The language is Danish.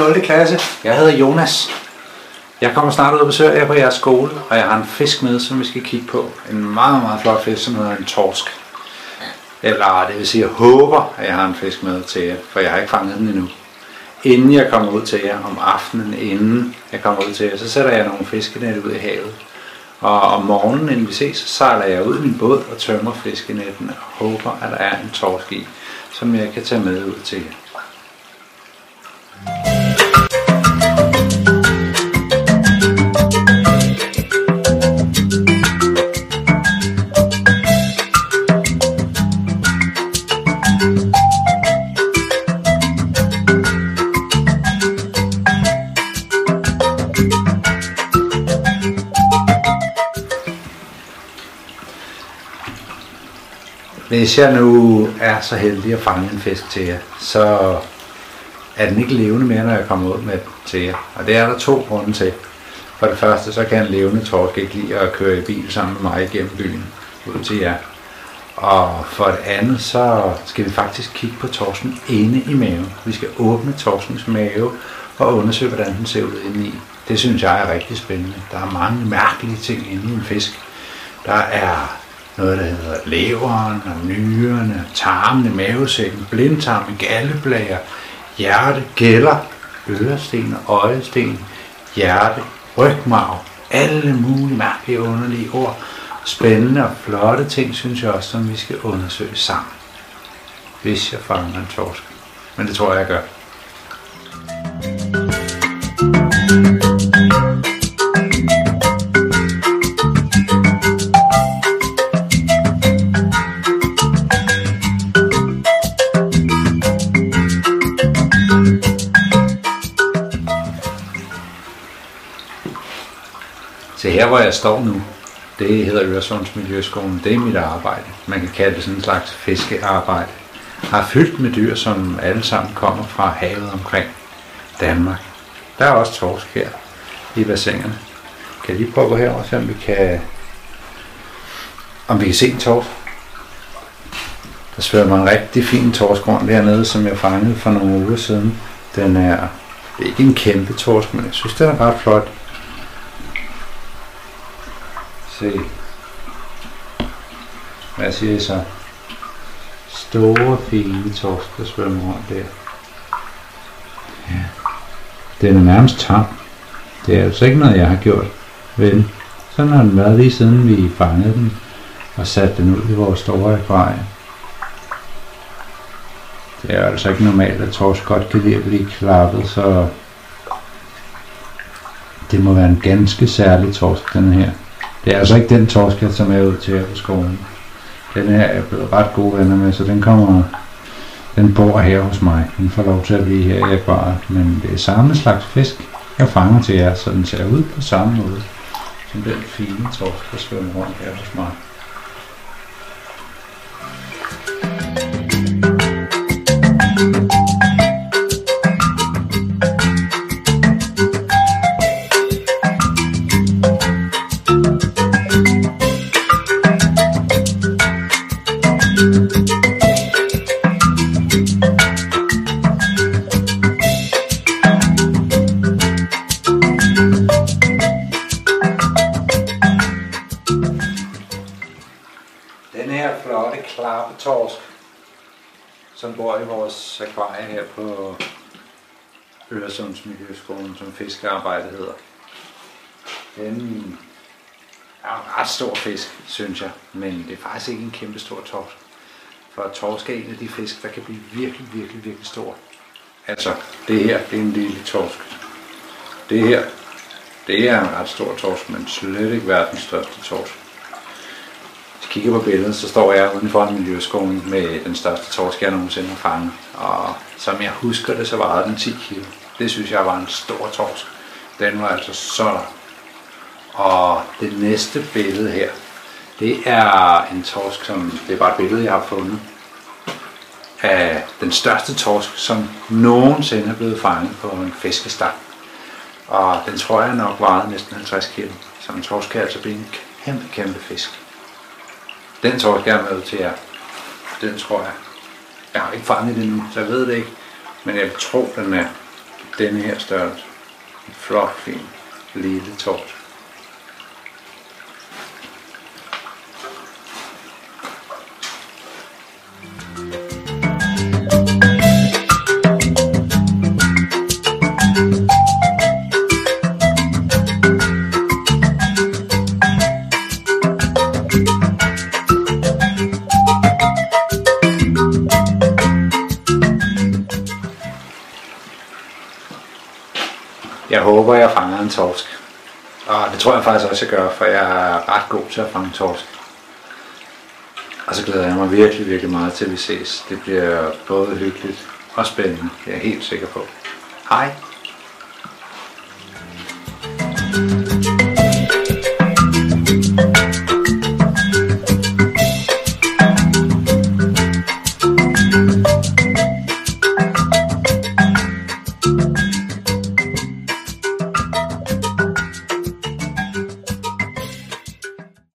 0. klasse. Jeg hedder Jonas. Jeg kommer snart ud og besøger jer på jeres skole, og jeg har en fisk med, som vi skal kigge på. En meget, meget flot fisk, som hedder en torsk. Eller det vil sige, jeg håber, at jeg har en fisk med til jer, for jeg har ikke fanget den endnu. Inden jeg kommer ud til jer om aftenen, inden jeg kommer ud til jer, så sætter jeg nogle fiskenet ud i havet. Og om morgenen, inden vi ses, så sejler jeg ud i min båd og tømmer fiskenetten og håber, at der er en torsk i, som jeg kan tage med ud til jer. Hvis jeg nu er så heldig at fange en fisk til jer, så er den ikke levende mere, når jeg kommer ud med den til jer. Og det er der to grunde til. For det første, så kan en levende torsk ikke lide at køre i bil sammen med mig igennem byen ud til jer. Og for det andet, så skal vi faktisk kigge på torsken inde i maven. Vi skal åbne torskens mave og undersøge, hvordan den ser ud indeni. Det synes jeg er rigtig spændende. Der er mange mærkelige ting inde i en fisk. Der er noget, der hedder leveren, og nyrerne, tarmene, mavesækken, blindtarmen, galleblæger, hjerte, gælder, øresten og øjesten, hjerte, rygmarv, alle mulige mærkelige underlige ord. Spændende og flotte ting, synes jeg også, som vi skal undersøge sammen. Hvis jeg fanger en torsk. Men det tror jeg, jeg gør. Se her hvor jeg står nu, det hedder Øresunds Miljøskolen. Det er mit arbejde. Man kan kalde det sådan en slags fiskearbejde. Har fyldt med dyr, som alle sammen kommer fra havet omkring Danmark. Der er også torsk her i bassinerne. Kan jeg lige prøve at gå her og se, om vi kan, om vi kan se en torsk? Der svømmer en rigtig fin torsk rundt dernede, som jeg fangede for nogle uger siden. Den er, det er ikke en kæmpe torsk, men jeg synes, den er ret flot. Se. Hvad siger I så? Store, fine torsk, der svømmer rundt der. Ja. Den er nærmest tam. Det er altså ikke noget, jeg har gjort. Vel, sådan har den været lige siden vi fangede den og satte den ud i vores store akvarie. Det er altså ikke normalt, at torsk godt kan lide at blive klappet, så det må være en ganske særlig torsk, den her. Det er altså ikke den torsk, jeg tager med ud til her på skoven. Den her er jeg blevet ret gode venner med, så den kommer, den bor her hos mig. Den får lov til at blive her i akvariet, men det er samme slags fisk, jeg fanger til jer, så den ser ud på samme måde som den fine torsk, der svømmer rundt her hos mig. Klappetorsk, som bor i vores akvarie her på Øresunds Miljøskolen, som fiskearbejde hedder. Den er en ret stor fisk, synes jeg, men det er faktisk ikke en kæmpe stor torsk. For torsk er en af de fisk, der kan blive virkelig, virkelig, virkelig stor. Altså, det her, det er en lille torsk. Det her, det er en ret stor torsk, men slet ikke verdens største torsk. Jeg kigger på billedet, så står jeg uden for en miljøskolen med den største torsk, jeg nogensinde har fanget. Og som jeg husker det, så vejede den 10 kilo. Det synes jeg var en stor torsk. Den var altså så lang. Og det næste billede her, det er en torsk, som det er bare et billede, jeg har fundet af den største torsk, som nogensinde er blevet fanget på en fiskestang. Og den tror jeg nok vejede næsten 50 kilo. Så en torsk kan altså blive en kæmpe, kæmpe fisk. Den torsk jeg er med til jer. Den tror jeg. Jeg har ikke fanget det nu, så jeg ved det ikke. Men jeg tror, den er denne her størrelse. En flot, fin, lille torsk. Jeg håber, jeg fanger en torsk. Og det tror jeg faktisk også, jeg gør, for jeg er ret god til at fange torsk. Og så glæder jeg mig virkelig, virkelig meget til, at vi ses. Det bliver både hyggeligt og spændende. Det er jeg helt sikker på. Hej! thank you